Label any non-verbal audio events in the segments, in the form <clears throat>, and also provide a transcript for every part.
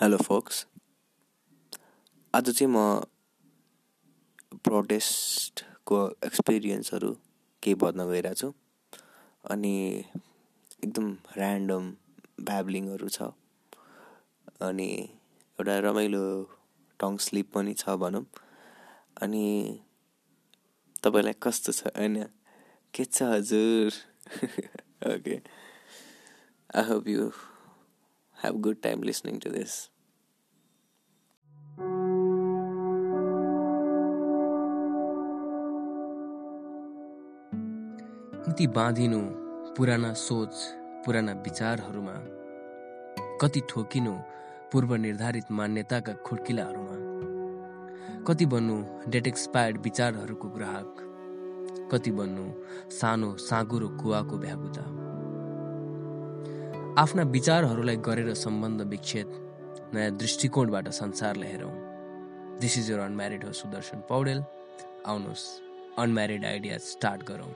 Hello focus आज चाहिँ म प्रोटेस्टको एक्सपिरियन्सहरू केही भन्न गइरहेको छु। अनि एकदम ऱ्यान्डम ब्याब्लिङहरू छ। अनि एउटा रमाइलो टङ स्लिप पनि छ भनौँ। अनि तपाईँलाई कस्तो छ? होइन? के छ हजुर? Okay I hope you have a good time listening to this. कति बाँधिनु पुराना सोच पुराना विचारहरूमा कति ठोकिनु पूर्व निर्धारित मान्यताका खुड्किलाहरूमा कति बन्नु डेट एक्सपायर्ड विचारहरूको ग्राहक कति बन्नु सानो साँगुरो कुवाको भ्यागुता आफ्ना विचारहरूलाई गरेर सम्बन्ध विच्छेद नयाँ दृष्टिकोणबाट संसारलाई हेरौँ दिस इज यर अनम्यारिड हो सुदर्शन पौडेल आउनुहोस् अनम्यारिड आइडिया स्टार्ट गरौँ।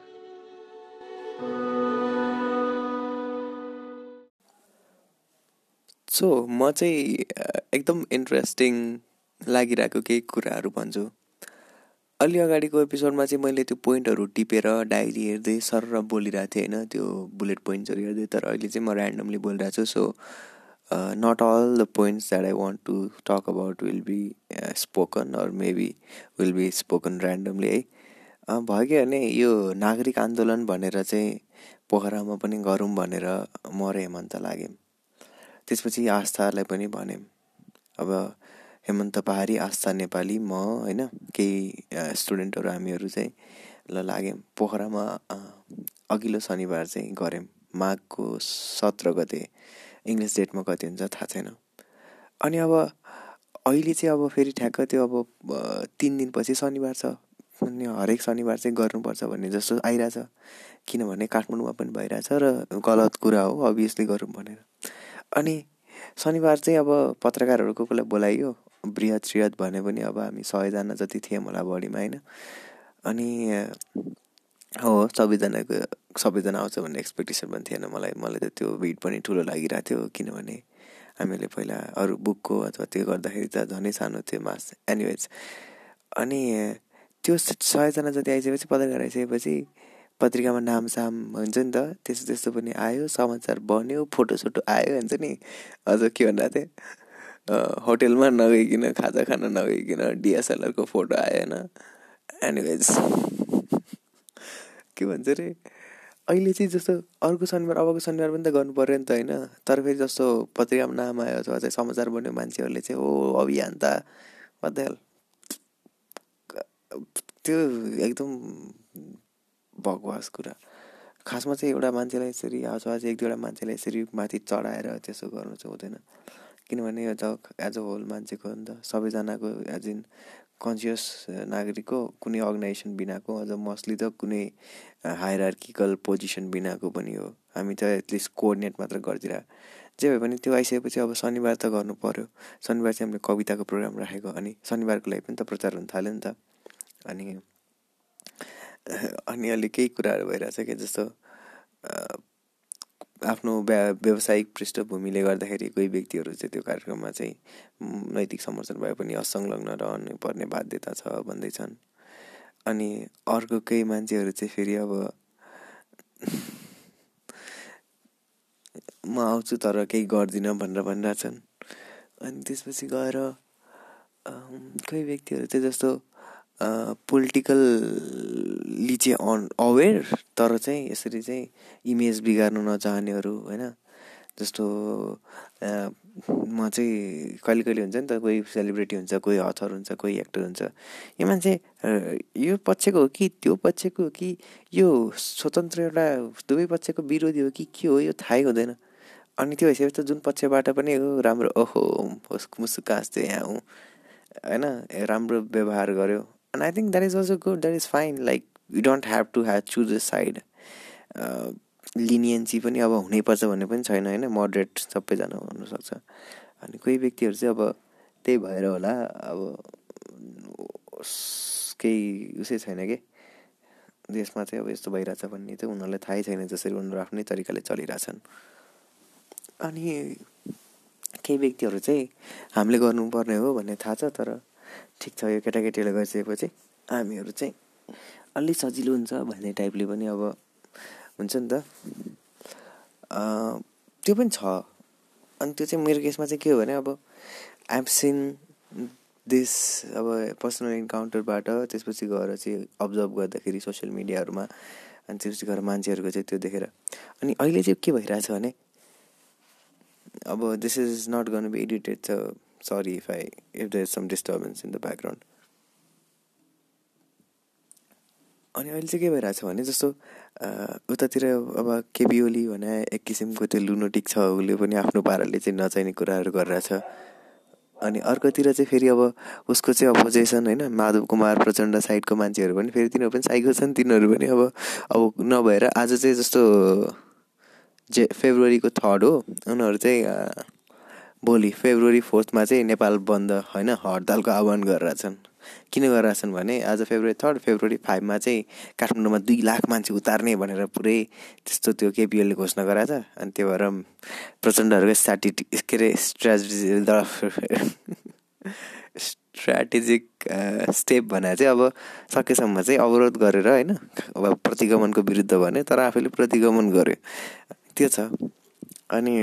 सो म चाहिँ एकदम इन्ट्रेस्टिङ लागिरहेको केही कुराहरू भन्छु। अलि अगाडिको एपिसोडमा चाहिँ मैले त्यो पोइन्टहरू टिपेर डायरी हेर्दै सर बोलिरहेको थिएँ होइन त्यो बुलेट पोइन्ट्सहरू हेर्दै तर अहिले चाहिँ म ऱ्यान्डमली बोलिरहेको छु so not all the points that I want to talk about will be spoken or maybe will be spoken randomly है। भयो कि भने यो नागरिक आन्दोलन भनेर चाहिँ पोखरामा पनि गरौँ भनेर म र हेमन्त लाग्यौँ। त्यसपछि आस्थालाई पनि भन्यौँ अब हेमन्त पहाडी आस्था नेपाली म होइन केही स्टुडेन्टहरू हामीहरू चाहिँ ल लाग्यौँ। पोखरामा अघिल्लो शनिबार चाहिँ गऱ्यौँ। माघको सत्र गते। इङ्ग्लिस डेटमा कति हुन्छ थाहा छैन। अनि अब अहिले चाहिँ अब फेरि ठ्याक्क त्यो अब तिन दिनपछि शनिबार छ। अनि हरेक शनिबार चाहिँ गर्नुपर्छ भन्ने जस्तो आइरहेछ। किनभने काठमाडौँमा पनि भइरहेछ र गलत कुरा हो अभियसली गरौँ भनेर। अनि शनिबार चाहिँ अब पत्रकारहरू को कोलाई बोलाइयो बृहत श्रीहत भने पनि अब हामी सयजना जति थियौँ होला बढीमा होइन? अनि हो सबैजनाको सबैजना आउँछ भन्ने एक्सपेक्टेसन पनि थिएन मलाई। मलाई त त्यो भिड पनि ठुलो लागिरहेको थियो किनभने हामीले पहिला अरू बुकको अथवा त्यो गर्दाखेरि त झनै सानो थियो मास। एनिवेज अनि त्यो सयजना जति आइसकेपछि पत्रकार आइसकेपछि पत्रिकामा नाम साम हुन्छ नि त त्यस्तो त्यस्तो पनि आयो समाचार बन्यो फोटोसोटो आयो हुन्छ नि? अझ के भन्दा थिएँ? होटेलमा नगइकन खाजा खान नगइकन डिएसएलआरको फोटो आएन। एनिवेज के भन्छ अरे अहिले चाहिँ जस्तो अर्को शनिबार अबको शनिबार पनि त गर्नु पऱ्यो नि त होइन? तर फेरि जस्तो पत्रिकामा नाम आयो अथवा चाहिँ समाचार बन्यो मान्छेहरूले चाहिँ ओ अभियान्ता बदेल त्यो एकदम बकवास कुरा। खासमा चाहिँ एउटा मान्छेलाई यसरी अथवा चाहिँ एक दुईवटा मान्छेलाई यसरी माथि चढाएर त्यसो गर्नु चाहिँ हुँदैन। किनभने यो जग एज अ होल मान्छेको त। सबैजनाको एज इन कन्सियस नागरिकको कुनै अर्गनाइजेसन बिनाको अझ मोस्टली त कुनै हायरार्किकल पोजिसन बिनाको पनि हो। हामी त एटलिस्ट कोअर्डिनेट मात्र गरिदिएर जे भए पनि त्यो आइसकेपछि अब शनिबार त गर्नु पऱ्यो शनिबार चाहिँ हामीले कविताको प्रोग्राम राखेको अनि शनिबारको लागि पनि त प्रचार हुन थाल्यो नि त। अनि अनि अहिले केही कुराहरू भइरहेछ कि जस्तो आफ्नो व्या व्यावसायिक पृष्ठभूमिले गर्दाखेरि कोही व्यक्तिहरू चाहिँ त्यो कार्यक्रममा चाहिँ नैतिक समर्थन भए पनि असंलग्न रहनु पर्ने बाध्यता छ भन्दैछन्। अनि अर्को केही मान्छेहरू चाहिँ फेरि अब <laughs> म आउँछु तर केही गर्दिनँ भनेर भनिरहेछन् अनि त्यसपछि गएर कोही व्यक्तिहरू चाहिँ जस्तो पोलिटिकलली चाहिँ अन अवेर तर चाहिँ यसरी चाहिँ इमेज बिगार्नु नचाहनेहरू होइन? जस्तो म चाहिँ कहिले कहिले हुन्छ नि त कोही सेलिब्रेटी हुन्छ कोही अथर हुन्छ कोही एक्टर हुन्छ यो मान्छे यो पक्षको हो कि त्यो पक्षको हो कि यो स्वतन्त्र एउटा दुवै पक्षको विरोधी हो कि के हो यो थाहै हुँदैन। अनि त्यो भइसकेपछि त जुन पक्षबाट पनि हो राम्रो ओहो मुसुक हाँस्दै यहाँ होइन? राम्रो व्यवहार गर्यो। And i think that is also good that is fine. Like you don't have to have choose a side. लिनियन्सी पनि अब हुनैपर्छ भन्ने पनि छैन होइन? मोडरेट सबैजना हुनसक्छ। अनि कोही व्यक्तिहरू चाहिँ अब त्यही भएर होला अब केही उसै छैन कि? देशमा चाहिँ अब यस्तो भइरहेछ भन्ने चाहिँ उनीहरूलाई थाहै छैन जसरी उनीहरू आफ्नै तरिकाले चलिरहेछन्। अनि केही व्यक्तिहरू चाहिँ हामीले गर्नुपर्ने हो भन्ने थाहा छ तर ठिक छ यो केटाकेटीले गरिसकेपछि हामीहरू चाहिँ अलि सजिलो हुन्छ भन्ने टाइपले पनि अब हुन्छ नि त। त्यो पनि छ। अनि त्यो चाहिँ मेरो केसमा चाहिँ के हो भने अब आइएम सिन दिस अब पर्सनल इन्काउन्टरबाट त्यसपछि गएर चाहिँ अब्जर्भ गर्दाखेरि सोसियल मिडियाहरूमा अनि त्यसपछि गएर मान्छेहरूको चाहिँ त्यो देखेर। अनि अहिले चाहिँ के भइरहेछ भने अब this is not gonna be edited if I if the is some disturbance in the background अनि अहिले चाहिँ के भइरहेछ भने जस्तो उतातिर अब केबी ओली भने एक किसिमको त्यो लुनोटिक छ उसले पनि आफ्नो पाराले चाहिँ नचाहिने कुराहरू गरिरहेछ अनि अर्कोतिर चाहिँ फेरि अब उसको चाहिँ अपोजिसन होइन माधव कुमार प्रचण्ड साइडको मान्छेहरू पनि फेरि तिनीहरू पनि साइको छन् तिनीहरू पनि अब अब नभएर आज चाहिँ जस्तो जे फेब्रुअरीको थर्ड हो उनीहरू चाहिँ भोलि फेब्रुअरी फोर्थमा चाहिँ नेपाल बन्द होइन हडतालको आह्वान गरिरहेछन् किन गरिरहेछन् भने आज फेब्रुअरी थर्ड फेब्रुअरी फाइभमा चाहिँ काठमाडौँमा दुई लाख मान्छे उतार्ने भनेर पुरै त्यस्तो त्यो केपिएलले घोषणा गराएको छ। अनि त्यो भएर प्रचण्डहरूको स्ट्राटी के अरे स्ट्राटेजी <laughs> स्ट्राटेजिक स्टेप भनेर चाहिँ अब सकेसम्म चाहिँ अवरोध गरेर होइन अब प्रतिगमनको विरुद्ध भने तर आफैले प्रतिगमन गर्यो। त्यो छ। अनि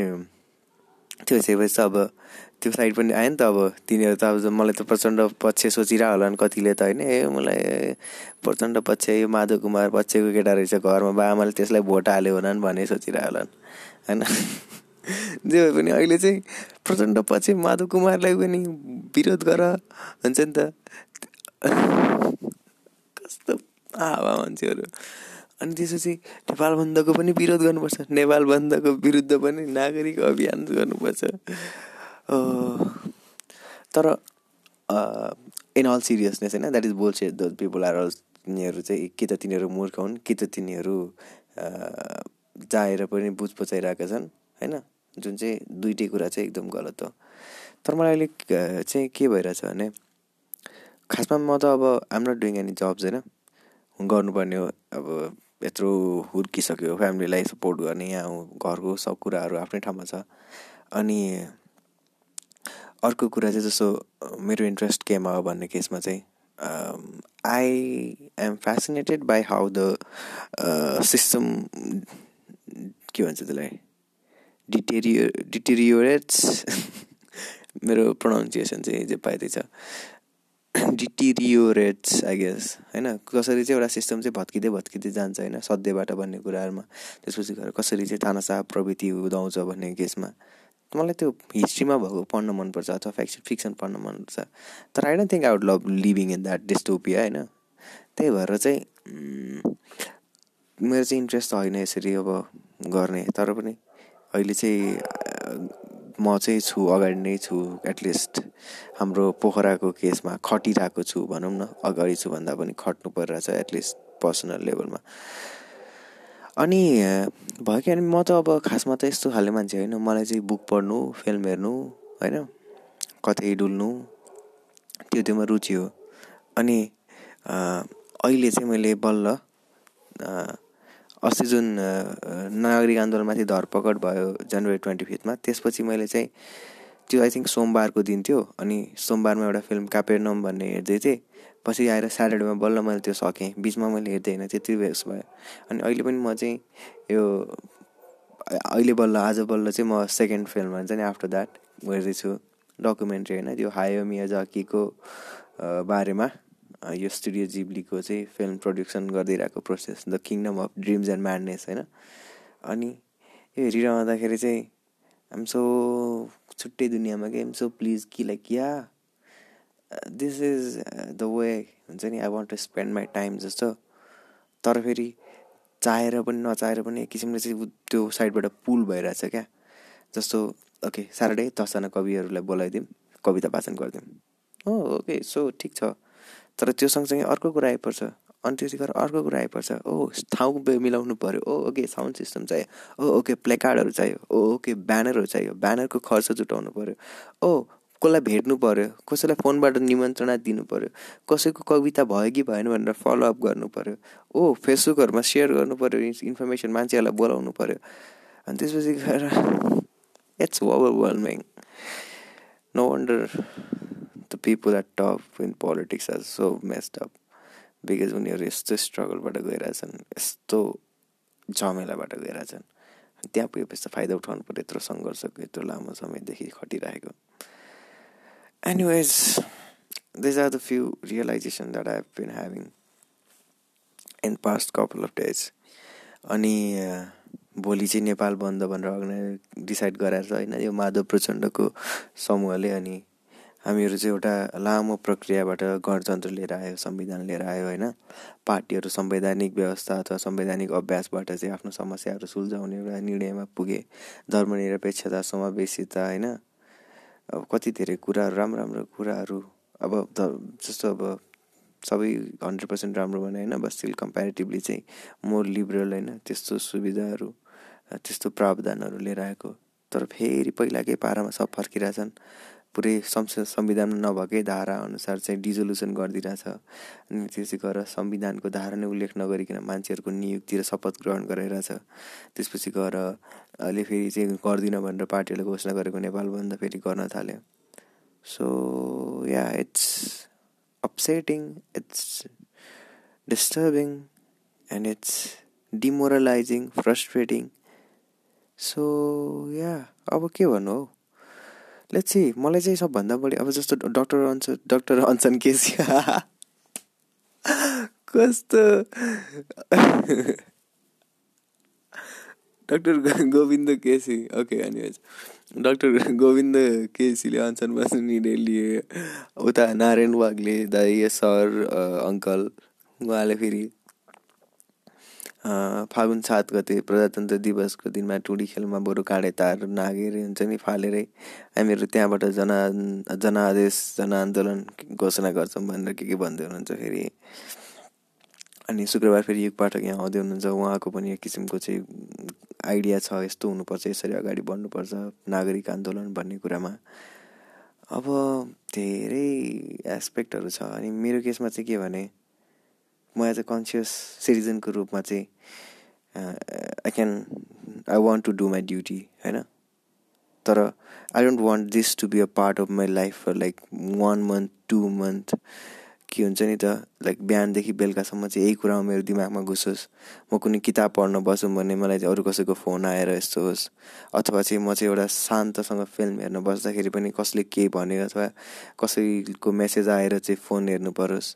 त्यो भइसकेपछि अब त्यो साइड पनि आयो नि त अब। तिनीहरू त अब मलाई त प्रचण्ड पक्ष सोचिरह होला नि कतिले त होइन। ए मलाई प्रचण्ड पक्ष यो माधव कुमार पक्षको केटा रहेछ घरमा। बा आमाले त्यसलाई भोट हाल्यो होला नि भन्ने सोचिरह होला होइन? <laughs> जे भए पनि अहिले चाहिँ प्रचण्ड पछि माधव कुमारलाई पनि विरोध गर हुन्छ नि त। <laughs> कस्तो हावा मान्छेहरू। अनि त्यसपछि नेपाल बन्दको पनि विरोध गर्नुपर्छ। नेपाल बन्दको विरुद्ध पनि नागरिक अभियान गर्नुपर्छ। तर इन अल सिरियसनेस होइन that is bullshit the people are तिनीहरू चाहिँ कि त तिनीहरू मूर्ख हुन् कि त तिनीहरू जाएर पनि बुझ पचाइरहेका छन् होइन? जुन चाहिँ दुइटै कुरा चाहिँ एकदम गलत हो। तर मलाई अलिक चाहिँ के भइरहेछ भने खासमा म त अब I'm not doing any jobs होइन? गर्नुपर्ने हो अब यत्रो हुर्किसक्यो फ्यामिलीलाई सपोर्ट गर्ने यहाँ घरको सब कुराहरू आफ्नै ठाउँमा छ। अनि अर्को कुरा चाहिँ जस्तो मेरो इन्ट्रेस्ट केमा हो भन्ने केसमा चाहिँ I am fascinated by how the system के भन्छ त्यसलाई? डिटेरियो डिटेरियोरेट्स <laughs> मेरो प्रोनाउन्सिएसन चाहिँ जे पाइँदै छ <clears throat> डिटेरियोरेट्स आई गेस होइन? कसरी चाहिँ एउटा सिस्टम चाहिँ भत्किँदै भत्किँदै जान्छ होइन? सध्यबाट भन्ने कुराहरूमा। त्यसपछि गएर कसरी चाहिँ तानासा प्रवृत्ति उदाउँछ भन्ने केसमा। मलाई त्यो हिस्ट्रीमा भएको पढ्न मनपर्छ अथवा फ्याक्सन फिक्सन पढ्न मनपर्छ। तर I don't think I would love living in that dystopia होइन? त्यही भएर चाहिँ मेरो चाहिँ इन्ट्रेस्ट त होइन यसरी अब गर्ने। तर पनि अहिले चाहिँ म चाहिँ छु अगाडि नै छु एटलिस्ट हाम्रो पोखराको केसमा खटिरहेको छु भनौँ न अगाडि छु भन्दा पनि खट्नु परिरहेछ एटलिस्ट पर्सनल लेभलमा अनि भयो कि म त अब खासमा त यस्तो खाले मान्छे होइन मलाई चाहिँ बुक पढ्नु फिल्म हेर्नु होइन कतै डुल्नु त्यो त्योमा रुचि हो। अनि अहिले चाहिँ मैले बल्ल अस्ति जुन नागरिक आन्दोलनमाथि धरपकड भयो जनवरी ट्वेन्टी फिफ्थमा त्यसपछि मैले चाहिँ त्यो आई थिङ्क सोमबारको दिन थियो अनि सोमबारमा एउटा फिल्म कापेरनम भन्ने हेर्दै थिएँ। पछि आएर स्याटरडेमा बल्ल मैले त्यो सकेँ बिचमा मैले हेर्दै होइन त्यति बेस भयो। अनि अहिले पनि म चाहिँ यो अहिले बल्ल आज बल्ल चाहिँ म सेकेन्ड फिल्म भन्छ नि आफ्टर द्याट हेर्दैछु। डकुमेन्ट्री होइन त्यो हायो मियाजाकीको बारेमा। यो स्टुडियो जिब्लीको चाहिँ film production गरिदिइरहेको process the Kingdom of Dreams and Madness होइन? अनि यो हेरिरहँदाखेरि चाहिँ आम सो छुट्टै दुनियाँमा के एम सो प्लिज कि like yeah this is the way हुन्छ नि? I want to spend my time जस्तो। तर फेरि चाहेर पनि नचाहेर पनि एक किसिमले चाहिँ त्यो साइडबाट पुल भइरहेछ क्या। जस्तो ओके स्याटरडे दसजना कविहरूलाई बोलाइदिउँ कविता वाचन गरिदिउँ हो ओके सो ठिक छ। तर त्यो सँगसँगै अर्को कुरा आइपर्छ। अनि त्यसै गरेर अर्को कुरा आइपर्छ। ओ ठाउँ मिलाउनु पऱ्यो ओ ओके साउन्ड सिस्टम चाहियो। ओ ओके प्लेकार्डहरू चाहियो। ओ ओके ब्यानरहरू चाहियो। ब्यानरको खर्च जुटाउनु पऱ्यो ओ कसलाई भेट्नु पऱ्यो कसैलाई फोनबाट निमन्त्रणा दिनु पऱ्यो कसैको कविता भयो कि भएन भनेर फलोअप गर्नु पऱ्यो ओ फेसबुकहरूमा सेयर गर्नु पऱ्यो इन्फर्मेसन मान्छेहरूलाई बोलाउनु पऱ्यो अनि त्यसपछि गएर it's overwhelming no wonder people at top in politics are so messed up because उनीहरू यस्तो स्ट्रगलबाट गइरहेछन् यस्तो झमेलाबाट गइरहेछन् त्यहाँ पुगेपछि त फाइदा उठाउनु पऱ्यो यत्रो सङ्घर्षको यत्रो लामो समयदेखि खटिरहेको anyways these are the few realization that I have been having in past couple of days अनि भोलि चाहिँ नेपाल बन्द भनेर अर्गनाइज डिसाइड गराएर होइन यो माधव प्रचण्डको समूहले अनि हामीहरू चाहिँ एउटा लामो प्रक्रियाबाट गणतन्त्र लिएर आयो संविधान लिएर आयो होइन। पार्टीहरू संवैधानिक व्यवस्था अथवा संवैधानिक अभ्यासबाट चाहिँ आफ्नो समस्याहरू सुल्झाउने एउटा निर्णयमा पुगे। धर्मनिरपेक्षता समावेशिता होइन। अब कति धेरै कुराहरू राम्रो राम्रो कुराहरू अब जस्तो अब सबै हन्ड्रेड पर्सेन्ट राम्रो भने होइन बस स्टिल कम्पेरिटिभली चाहिँ मोर लिबरल होइन त्यस्तो सुविधाहरू त्यस्तो प्रावधानहरू लिएर आएको। तर फेरि पहिलाकै पारामा सब फर्किरहेछन्। पुरै संविधानमा नभएकै धारा अनुसार चाहिँ डिजोल्युसन गरिदिरहेछ अनि त्यो चाहिँ गएर संविधानको धारा नै उल्लेख नगरिकन मान्छेहरूको नियुक्ति र शपथ ग्रहण गराइरहेछ। त्यसपछि गएर अहिले फेरि चाहिँ गर्दिनँ भनेर पार्टीहरूले घोषणा गरेको नेपाल बन्द फेरि गर्न थाल्यो। So yeah it's upsetting, it's disturbing, and it's demoralizing, frustrating. So yeah अब के भन्नु हौ? लेट्स सी मलाई चाहिँ सबभन्दा बढी अब जस्तो डक्टर अन्स डक्टर अनसन केसी कस्तो? Doctor Govinda KC okay anyways doctor Govinda केसीले अनसन बस्नु लिए उता नारायण वागले दाइ सर अङ्कल उहाँले फेरि फागुन सात गते प्रजातन्त्र दिवसको दिनमा टुडी खेलमा बरु काँडे तार नागेर हुन्छ नि फालेरै हामीहरू त्यहाँबाट जना जनादेश जनआन्दोलन घोषणा गर्छौँ भनेर के के भन्दै हुनुहुन्छ फेरि? अनि शुक्रबार फेरि युग पाठक यहाँ आउँदै हुनुहुन्छ। उहाँको पनि एक किसिमको चाहिँ आइडिया छ यस्तो हुनुपर्छ यसरी अगाडि बढ्नुपर्छ नागरिक आन्दोलन भन्ने कुरामा। अब धेरै एस्पेक्टहरू छ। अनि मेरो केसमा चाहिँ के भने म एज अ कन्सियस सिटिजनको रूपमा चाहिँ I can I want to do my duty होइन तर I don't want this to be a part of my life like one month to month के हुन्छ नि त? लाइक बिहानदेखि बेलुकासम्म चाहिँ यही कुरामा मेरो दिमागमा घुसोस्। म कुनै किताब पढ्न बसौँ भने मलाई चाहिँ अरू कसैको फोन आएर यस्तो होस्। अथवा चाहिँ म चाहिँ एउटा शान्तसँग फिल्म हेर्न बस्दाखेरि पनि कसले के भन्यो अथवा कसैको मेसेज आएर चाहिँ फोन हेर्नु परोस्।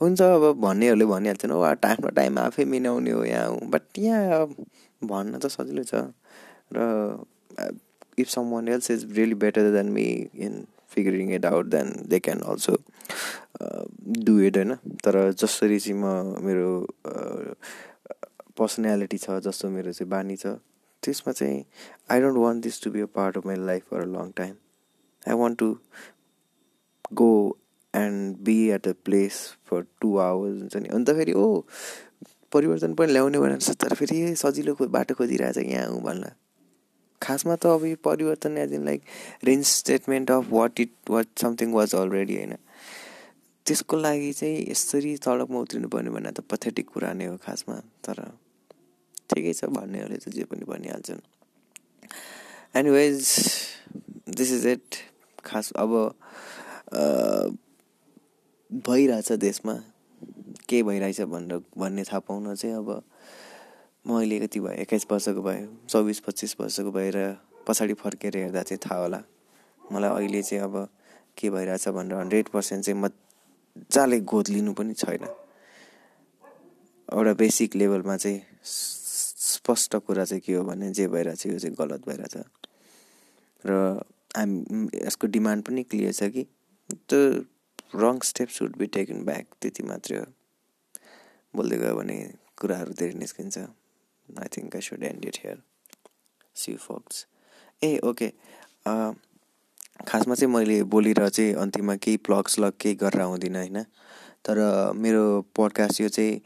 हुन्छ अब भन्नेहरूले भनिहाल्छन् हो टाइम टाइम आफै मिलाउने हो यहाँ बट यहाँ भन्न त सजिलो छ। र if someone else is really better than me in figuring it out then they can also do it होइन? तर जसरी चाहिँ म मेरो पर्सनालिटी छ जस्तो मेरो चाहिँ बानी छ त्यसमा चाहिँ I don't want this to be a part of my life for a long time I want to go and be at a place for two hours हुन्छ नि अन्त फेरि ओ परिवर्तन पनि ल्याउने भनेर तर फेरि सजिलो बाटो खोजिरहेछ यहाँ हुँ भन्ला। खासमा त अब यो परिवर्तन as in like range statement of what it what something was already होइन। त्यसको लागि चाहिँ यसरी सडकमा उत्रिनु पर्ने भने त पथेटिक कुरा नै हो खासमा। तर ठिकै छ भन्नेहरूले त जे पनि भनिहाल्छन्। एनिवेज दिस इज इट खास अब भइरहेछ देशमा। के भइरहेछ भनेर भन्ने थाहा पाउन चाहिँ अब म अहिले कति भयो एक्काइस वर्षको भयो चौबिस पच्चिस वर्षको भएर पछाडि फर्केर हेर्दा चाहिँ थाहा होला। मलाई अहिले चाहिँ अब के भइरहेछ भनेर हन्ड्रेड पर्सेन्ट चाहिँ मजाले गोद लिनु पनि छैन। एउटा बेसिक लेभलमा चाहिँ स्पष्ट कुरा चाहिँ के हो भने जे भइरहेछ यो चाहिँ गलत भइरहेछ। र हाम यसको डिमान्ड पनि क्लियर छ कि? The wrong step should be taken back त्यति मात्रै हो। बोल्दै गयो भने कुराहरू धेरै निस्किन्छ। I think I should end it here see folks ah okay खासमा चाहिँ मैले बोलेर चाहिँ अन्तिममा केही प्लग स्लग केही गरेर आउँदिनँ होइन? तर मेरो पडकास्ट यो चाहिँ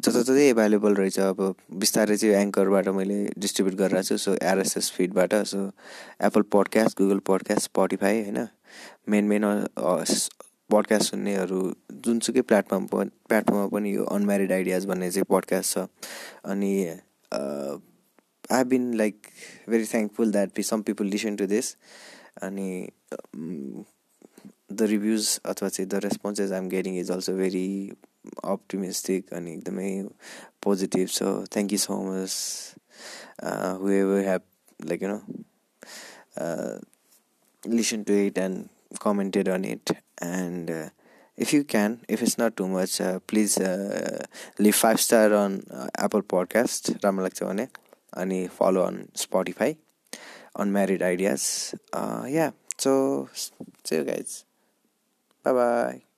जताततै एभाइलेबल रहेछ। अब बिस्तारै चाहिँ एङ्करबाट मैले डिस्ट्रिब्युट गरिरहेको छु। So RSS फिडबाट so Apple podcast Google podcast Spotify होइन? मेन मेन पडकास्ट सुन्नेहरू जुनसुकै प्लेटफर्म प्लेटफर्ममा पनि यो अनम्यारिड आइडियाज भन्ने चाहिँ पडकास्ट छ। अनि I been like very thankful that some people listen to this अनि द रिभ्युज अथवा चाहिँ the responses I'm getting is also very optimistic अनि एकदमै positive so thank you so much who have like you know listen to it and commented on it. And uh, if you can if it's not too much uh, please uh, leave five star on uh, apple podcast ramalakcha and follow on spotify on married ideas. Uh, yeah. So see you guys. Bye bye